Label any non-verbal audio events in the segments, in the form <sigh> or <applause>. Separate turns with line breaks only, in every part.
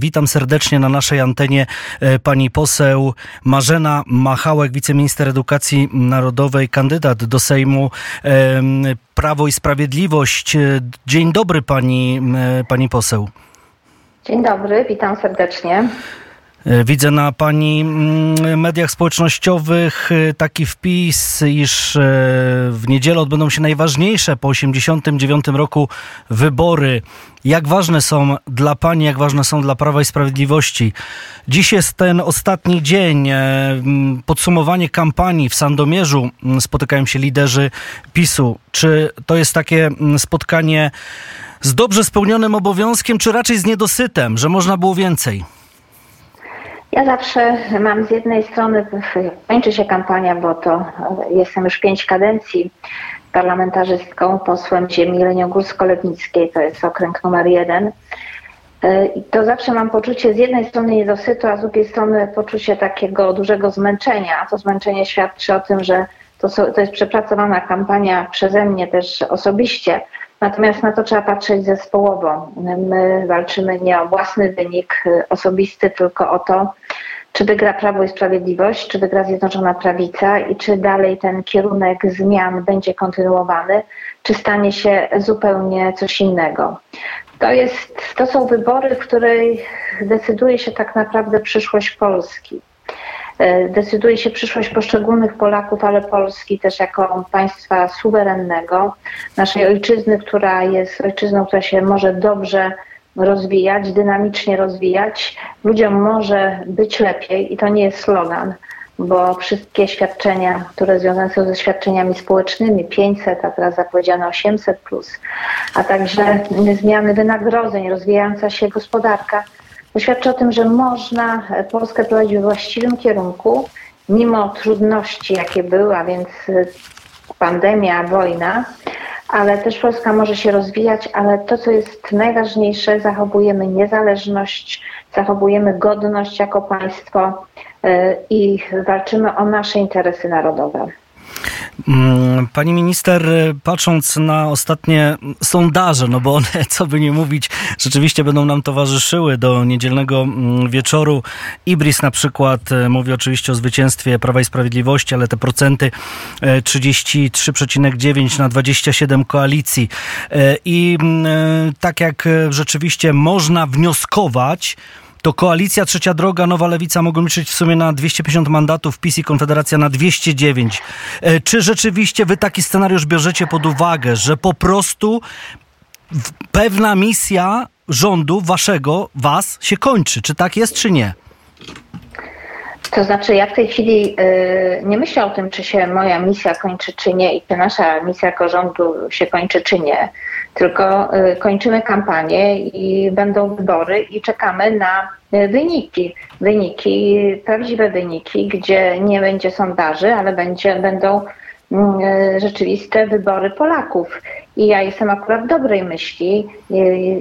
Witam serdecznie na naszej antenie e, pani poseł Marzena Machałek, wiceminister edukacji narodowej, kandydat do Sejmu Prawo i Sprawiedliwość. E, dzień dobry pani, e, pani poseł.
Dzień dobry, witam serdecznie.
E, widzę na pani mm, mediach społecznościowych e, taki wpis, iż e, w niedzielę odbędą się najważniejsze po 89 roku wybory. Jak ważne są dla pani, jak ważne są dla Prawa i Sprawiedliwości? Dziś jest ten ostatni dzień, podsumowanie kampanii w Sandomierzu. Spotykają się liderzy PiSu. Czy to jest takie spotkanie z dobrze spełnionym obowiązkiem, czy raczej z niedosytem, że można było więcej?
Ja zawsze mam z jednej strony, kończy się kampania, bo to jestem już pięć kadencji parlamentarzystką, posłem ziemi Leniogórsko-Lewnickiej, to jest okręg numer jeden. I to zawsze mam poczucie z jednej strony niedosytu, a z drugiej strony poczucie takiego dużego zmęczenia. To zmęczenie świadczy o tym, że to, to jest przepracowana kampania przeze mnie też osobiście, Natomiast na to trzeba patrzeć zespołowo. My walczymy nie o własny wynik y, osobisty, tylko o to, czy wygra Prawo i Sprawiedliwość, czy wygra Zjednoczona Prawica i czy dalej ten kierunek zmian będzie kontynuowany, czy stanie się zupełnie coś innego. To, jest, to są wybory, w której decyduje się tak naprawdę przyszłość Polski. E, decyduje się przyszłość poszczególnych Polaków, ale Polski też jako państwa suwerennego, naszej ojczyzny, która jest ojczyzną, która się może dobrze rozwijać, dynamicznie rozwijać. Ludziom może być lepiej i to nie jest slogan, bo wszystkie świadczenia, które związane są ze świadczeniami społecznymi, 500, a teraz zapowiedziano 800, plus, a także zmiany wynagrodzeń, rozwijająca się gospodarka, to świadczy o tym, że można Polskę prowadzić we właściwym kierunku, mimo trudności, jakie były, a więc y, pandemia, wojna, ale też Polska może się rozwijać, ale to, co jest najważniejsze, zachowujemy niezależność, zachowujemy godność jako państwo y, i walczymy o nasze interesy narodowe.
Mm, pani minister, patrząc na ostatnie sondaże, no bo one, co by nie mówić, rzeczywiście będą nam towarzyszyły do niedzielnego mm, wieczoru. Ibris na przykład e, mówi oczywiście o zwycięstwie Prawa i Sprawiedliwości, ale te procenty 33,9 e, na 27 koalicji. E, I mm, tak jak rzeczywiście można wnioskować, to koalicja Trzecia Droga, Nowa Lewica mogą liczyć w sumie na 250 mandatów, PiS i Konfederacja na 209. E, czy rzeczywiście wy taki scenariusz bierzecie pod uwagę, że po prostu pewna misja rządu waszego, was się kończy? Czy tak jest, czy nie?
To znaczy, ja w tej chwili y, nie myślę o tym, czy się moja misja kończy, czy nie, i czy nasza misja jako rządu się kończy, czy nie. Tylko y, kończymy kampanię i będą wybory i czekamy na y, wyniki. Wyniki, prawdziwe wyniki, gdzie nie będzie sondaży, ale będzie, będą mm, rzeczywiste wybory Polaków. I ja jestem akurat dobrej myśli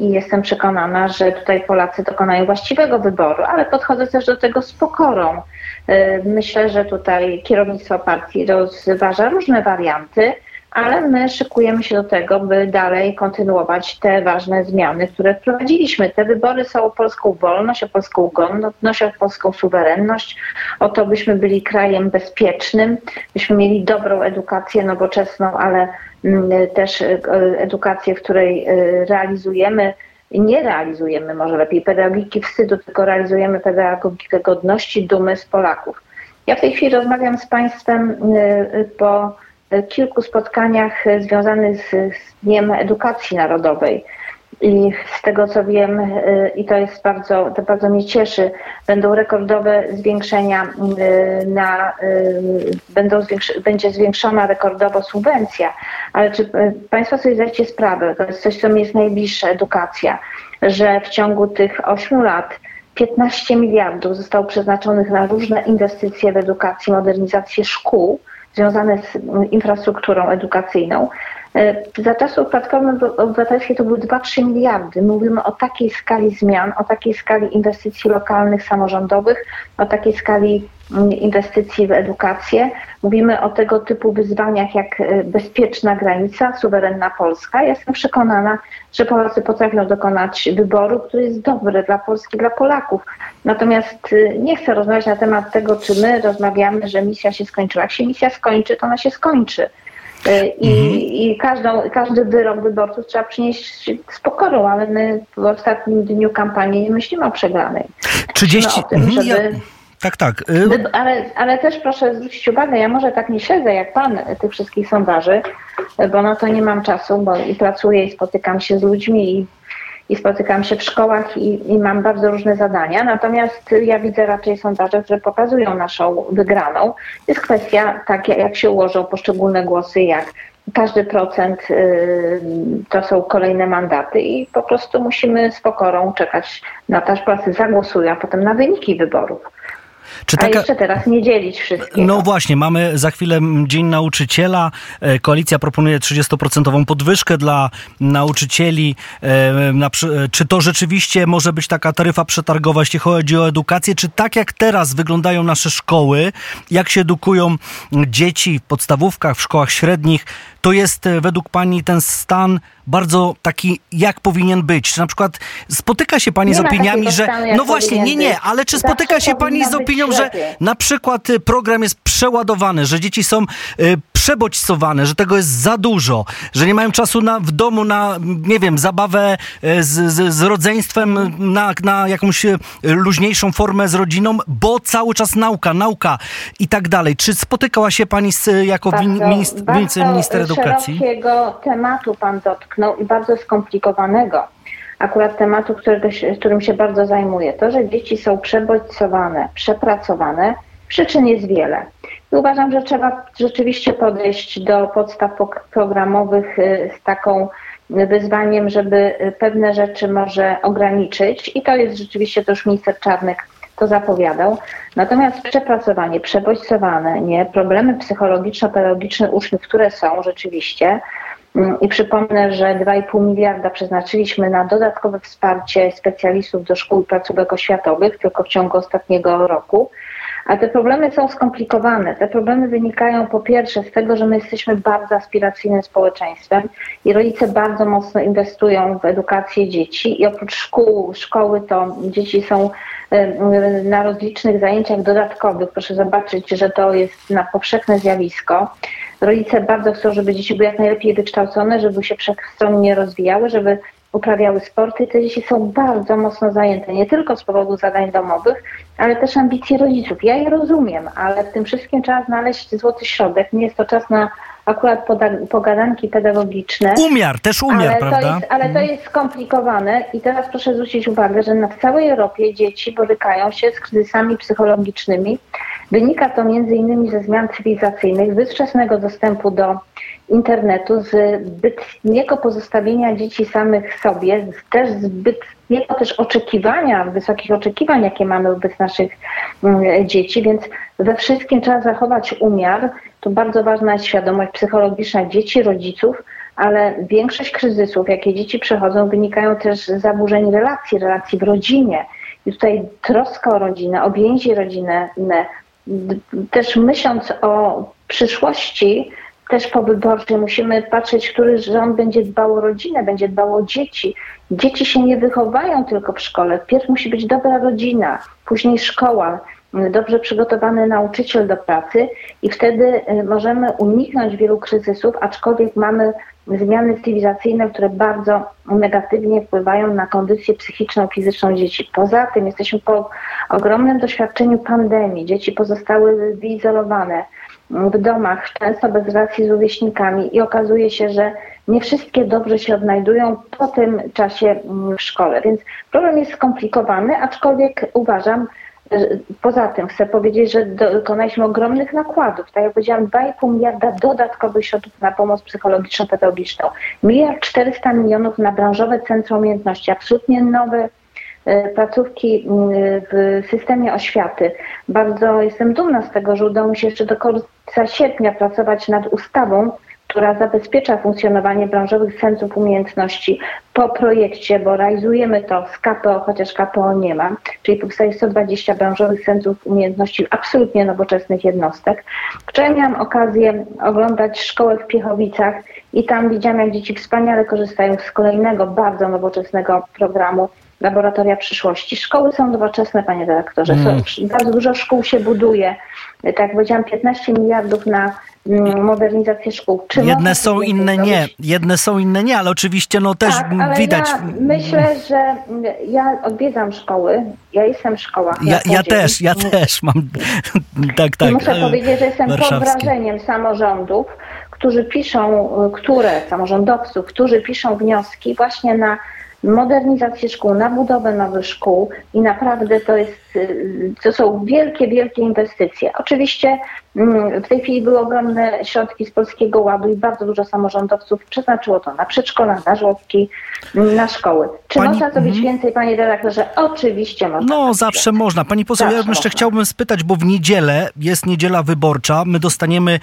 i jestem przekonana, że tutaj Polacy dokonają właściwego wyboru, ale podchodzę też do tego z pokorą. Y, myślę, że tutaj kierownictwo partii rozważa różne warianty ale my szykujemy się do tego, by dalej kontynuować te ważne zmiany, które wprowadziliśmy. Te wybory są o polską wolność, o polską godność, o polską suwerenność, o to, byśmy byli krajem bezpiecznym, byśmy mieli dobrą edukację nowoczesną, ale mm, też e, edukację, w której e, realizujemy nie realizujemy może lepiej pedagogiki wstydu, tylko realizujemy pedagogikę godności, dumy z Polaków. Ja w tej chwili rozmawiam z Państwem e, po kilku spotkaniach związanych z, z Dniem Edukacji Narodowej. I z tego co wiem, y, i to jest bardzo, to bardzo mnie cieszy, będą rekordowe zwiększenia na, będą zwiększ, będzie zwiększona rekordowo subwencja. Ale czy Państwo sobie zdajecie sprawę, to jest coś, co mi jest najbliższe, edukacja, że w ciągu tych 8 lat 15 miliardów zostało przeznaczonych na różne inwestycje w edukację, modernizację szkół, związane z infrastrukturą edukacyjną, Za czasów Platformy Obywatelskiej to były 2-3 miliardy. Mówimy o takiej skali zmian, o takiej skali inwestycji lokalnych, samorządowych, o takiej skali mm, inwestycji w edukację. Mówimy o tego typu wyzwaniach jak e, bezpieczna granica, suwerenna Polska. Jestem przekonana, że Polacy potrafią dokonać wyboru, który jest dobry dla Polski, dla Polaków. Natomiast e, nie chcę rozmawiać na temat tego, czy my rozmawiamy, że misja się skończyła. Jak się misja skończy, to ona się skończy. E, I, mhm. i każdą, każdy wyrok wyborców trzeba przynieść z pokorą, ale my w ostatnim dniu kampanii nie myślimy o przegranej.
30... Tym, mhm, żeby... Tak, tak.
Y- ale, ale też proszę zwrócić uwagę, ja może tak nie śledzę jak pan tych wszystkich sondaży, bo na to nie mam czasu, bo i pracuję i spotykam się z ludźmi i i spotykam się w szkołach i, i, mam bardzo różne zadania. Natomiast ja widzę raczej sondaże, które pokazują naszą wygraną. Jest kwestia tak, jak się ułożą poszczególne głosy, jak każdy procent y, to są kolejne mandaty i po prostu musimy z pokorą czekać na to, aż Polacy zagłosują, a potem na wyniki wyborów. Czy taka... A jeszcze teraz nie dzielić wszystkiego.
No właśnie, mamy za chwilę Dzień Nauczyciela. E, koalicja proponuje 30% podwyżkę dla nauczycieli. E, czy to rzeczywiście może być taka taryfa przetargowa, jeśli chodzi o edukację? Czy tak jak teraz wyglądają nasze szkoły, jak się edukują dzieci w podstawówkach, w szkołach średnich, to jest e, według Pani ten stan bardzo taki, jak powinien być? Czy na przykład spotyka się Pani nie z opiniami, że... No właśnie, nie, nie, ale czy spotyka się Pani z opinią, że na przykład e, program jest przeładowany, że dzieci są y, przebodźcowane, że tego jest za dużo, że nie mają czasu na, w domu na, nie wiem, zabawę z, z, z rodzeństwem, na, na jakąś luźniejszą formę z rodziną, bo cały czas nauka, nauka i tak dalej. Czy spotykała się Pani z, jako bardzo, minister, bardzo minister edukacji?
Bardzo tematu Pan dotknął i bardzo skomplikowanego akurat tematu, którego, którym się bardzo zajmuję. To, że dzieci są przebodźcowane, przepracowane, przyczyn jest wiele. I uważam, że trzeba rzeczywiście podejść do podstaw programowych y, z taką wyzwaniem, żeby pewne rzeczy może ograniczyć i to jest rzeczywiście to już minister Czarnek to zapowiadał. Natomiast przepracowanie, przebodźcowane, nie, problemy psychologiczno-pedagogiczne uczniów, które są rzeczywiście, i przypomnę, że 2,5 miliarda przeznaczyliśmy na dodatkowe wsparcie specjalistów do szkół i placówek oświatowych tylko w ciągu ostatniego roku. A te problemy są skomplikowane. Te problemy wynikają po pierwsze z tego, że my jesteśmy bardzo aspiracyjnym społeczeństwem i rodzice bardzo mocno inwestują w edukację dzieci i oprócz szkół, szkoły to dzieci są na rozlicznych zajęciach dodatkowych. Proszę zobaczyć, że to jest na powszechne zjawisko. Rodzice bardzo chcą, żeby dzieci były jak najlepiej wykształcone, żeby się wszechstronnie rozwijały, żeby uprawiały sporty. Te dzieci są bardzo mocno zajęte, nie tylko z powodu zadań domowych, ale też ambicji rodziców. Ja je rozumiem, ale w tym wszystkim trzeba znaleźć złoty środek. Nie jest to czas na akurat pogadanki pedagogiczne.
Umiar, też umiar,
ale
prawda?
To jest, ale to mhm. jest skomplikowane i teraz proszę zwrócić uwagę, że w całej Europie dzieci borykają się z kryzysami psychologicznymi. Wynika to innymi ze zmian cywilizacyjnych, wczesnego dostępu do internetu, z zbytniego pozostawienia dzieci samych sobie, też zbytniego też oczekiwania, wysokich oczekiwań, jakie mamy wobec naszych mm, dzieci, więc we wszystkim trzeba zachować umiar. To bardzo ważna jest świadomość psychologiczna dzieci, rodziców, ale większość kryzysów, jakie dzieci przechodzą, wynikają też z zaburzeń relacji, relacji w rodzinie. I tutaj troska o rodzinę, o więzi rodzinne, też myśląc o przyszłości, też powyborczej musimy patrzeć, który rząd będzie dbał o rodzinę, będzie dbał o dzieci. Dzieci się nie wychowają tylko w szkole. Pierw musi być dobra rodzina, później szkoła, dobrze przygotowany nauczyciel do pracy i wtedy y, możemy uniknąć wielu kryzysów, aczkolwiek mamy zmiany cywilizacyjne, które bardzo negatywnie wpływają na kondycję psychiczną, fizyczną dzieci. Poza tym jesteśmy po ogromnym doświadczeniu pandemii. Dzieci pozostały wyizolowane w domach, często bez relacji z rówieśnikami i okazuje się, że nie wszystkie dobrze się odnajdują po tym czasie w szkole. Więc problem jest skomplikowany, aczkolwiek uważam, Poza tym chcę powiedzieć, że dokonaliśmy ogromnych nakładów. Tak jak powiedziałam, 2,5 miliarda dodatkowych środków na pomoc psychologiczno-pedagogiczną, miliard 400 milionów na branżowe centrum umiejętności, absolutnie nowe e, placówki w systemie oświaty. Bardzo jestem dumna z tego, że udało mi się jeszcze do końca sierpnia pracować nad ustawą, która zabezpiecza funkcjonowanie branżowych centrów umiejętności po projekcie, bo realizujemy to z KPO, chociaż KPO nie ma, czyli powstaje 120 branżowych centrów umiejętności absolutnie nowoczesnych jednostek. Wczoraj miałam okazję oglądać szkołę w Piechowicach i tam widziałam, jak dzieci wspaniale korzystają z kolejnego bardzo nowoczesnego programu Laboratoria Przyszłości. Szkoły są nowoczesne, panie dyrektorze. Mm. Bardzo dużo szkół się buduje. Tak jak powiedziałam, 15 miliardów na mm, modernizację szkół.
Czy Jedne są, inne nie. Jedne są, inne nie, ale oczywiście no też tak, ale widać.
Ja myślę, że ja odwiedzam szkoły. Ja jestem w szkołach.
Ja, ja też, ja też mam. <laughs> tak, tak.
muszę powiedzieć, że jestem pod wrażeniem samorządów, którzy piszą, które samorządowców, którzy piszą wnioski właśnie na modernizację szkół, na budowę nowych szkół i naprawdę to jest, to są wielkie, wielkie inwestycje. Oczywiście mm, w tej chwili były ogromne środki z Polskiego Ładu i bardzo dużo samorządowców przeznaczyło to na przedszkola, na żłobki, na szkoły. Czy Pani... można zrobić mm. więcej, panie dyrektorze? Oczywiście można.
No, zawsze można. Pani poseł, zawsze ja jeszcze można. chciałbym spytać, bo w niedzielę jest niedziela wyborcza. My dostaniemy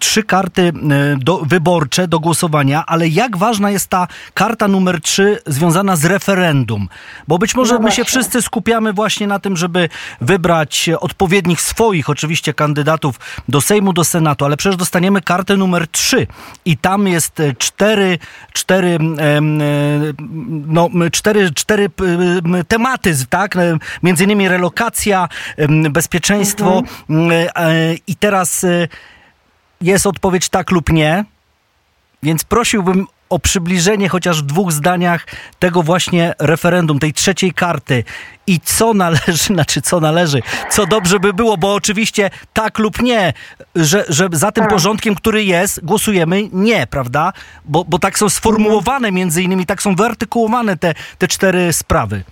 trzy karty y, do, wyborcze do głosowania, ale jak ważna jest ta karta numer trzy związana z referendum? Bo być może no my się wszyscy skupiamy właśnie na tym, żeby wybrać odpowiednich swoich oczywiście kandydatów do Sejmu, do Senatu, ale przecież dostaniemy kartę numer trzy i tam jest cztery, cztery no, cztery, cztery tematy, tak? Między innymi relokacja, bezpieczeństwo mhm. E, i teraz e, jest odpowiedź tak lub nie. Więc prosiłbym o przybliżenie chociaż w dwóch zdaniach tego właśnie referendum, tej trzeciej karty i co należy, <laughs> znaczy co należy, co dobrze by było, bo oczywiście tak lub nie, że, że za tym tak. porządkiem, który jest, głosujemy nie, prawda? Bo, bo tak są sformułowane między innymi, tak są wyartykułowane te, te cztery sprawy.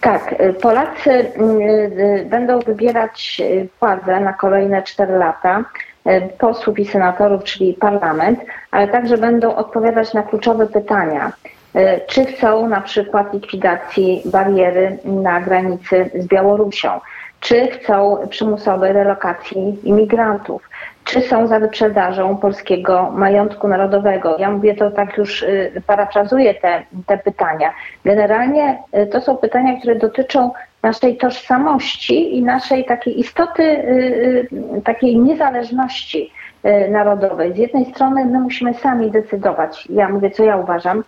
Tak, y, Polacy y, y, będą wybierać władzę na kolejne cztery lata. E, posłów i senatorów, czyli parlament, ale także będą odpowiadać na kluczowe pytania. E, czy chcą na przykład likwidacji bariery na granicy z Białorusią? Czy chcą przymusowej relokacji imigrantów? Czy są za wyprzedażą polskiego majątku narodowego? Ja mówię to tak już, parafrazuję te, te pytania. Generalnie to są pytania, które dotyczą naszej tożsamości i naszej takiej istoty, y, y, takiej niezależności y, narodowej. Z jednej strony my musimy sami decydować, ja mówię, co ja uważam,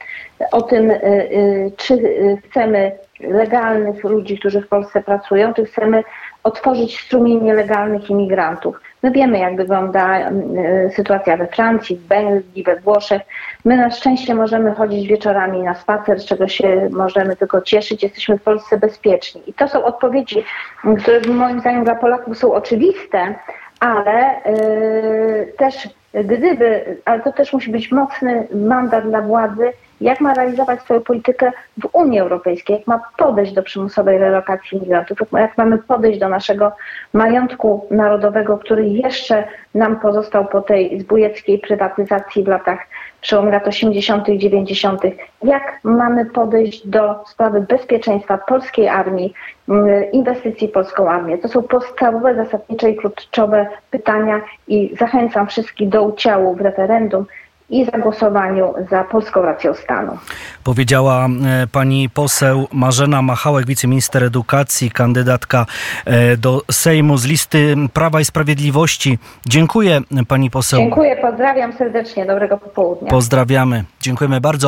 o tym, czy chcemy legalnych ludzi, którzy w Polsce pracują, czy chcemy otworzyć strumień nielegalnych imigrantów. My wiemy, jak wygląda mm, e, sytuacja we Francji, w Belgii, we Włoszech. My na szczęście możemy chodzić wieczorami na spacer, z czego się możemy tylko cieszyć. Jesteśmy w Polsce bezpieczni. I to są odpowiedzi, które moim zdaniem dla Polaków są oczywiste, ale yy, też gdyby, ale to też musi być mocny mandat dla władzy, jak ma realizować swoją politykę w Unii Europejskiej, jak ma podejść do przymusowej relokacji migrantów, jak mamy podejść do naszego majątku narodowego, który jeszcze nam pozostał po tej zbójeckiej prywatyzacji w latach przełom lat 80., 90., jak mamy podejść do sprawy bezpieczeństwa polskiej armii, mm, inwestycji w polską armię. To są podstawowe, zasadnicze i kluczowe pytania i zachęcam wszystkich do udziału w referendum i zagłosowaniu za polską racją stanu.
Powiedziała e, pani poseł Marzena Machałek, wiceminister edukacji, kandydatka e, do Sejmu z listy Prawa i Sprawiedliwości. Dziękuję pani poseł.
Dziękuję, pozdrawiam serdecznie, dobrego popołudnia.
Pozdrawiamy, dziękujemy bardzo.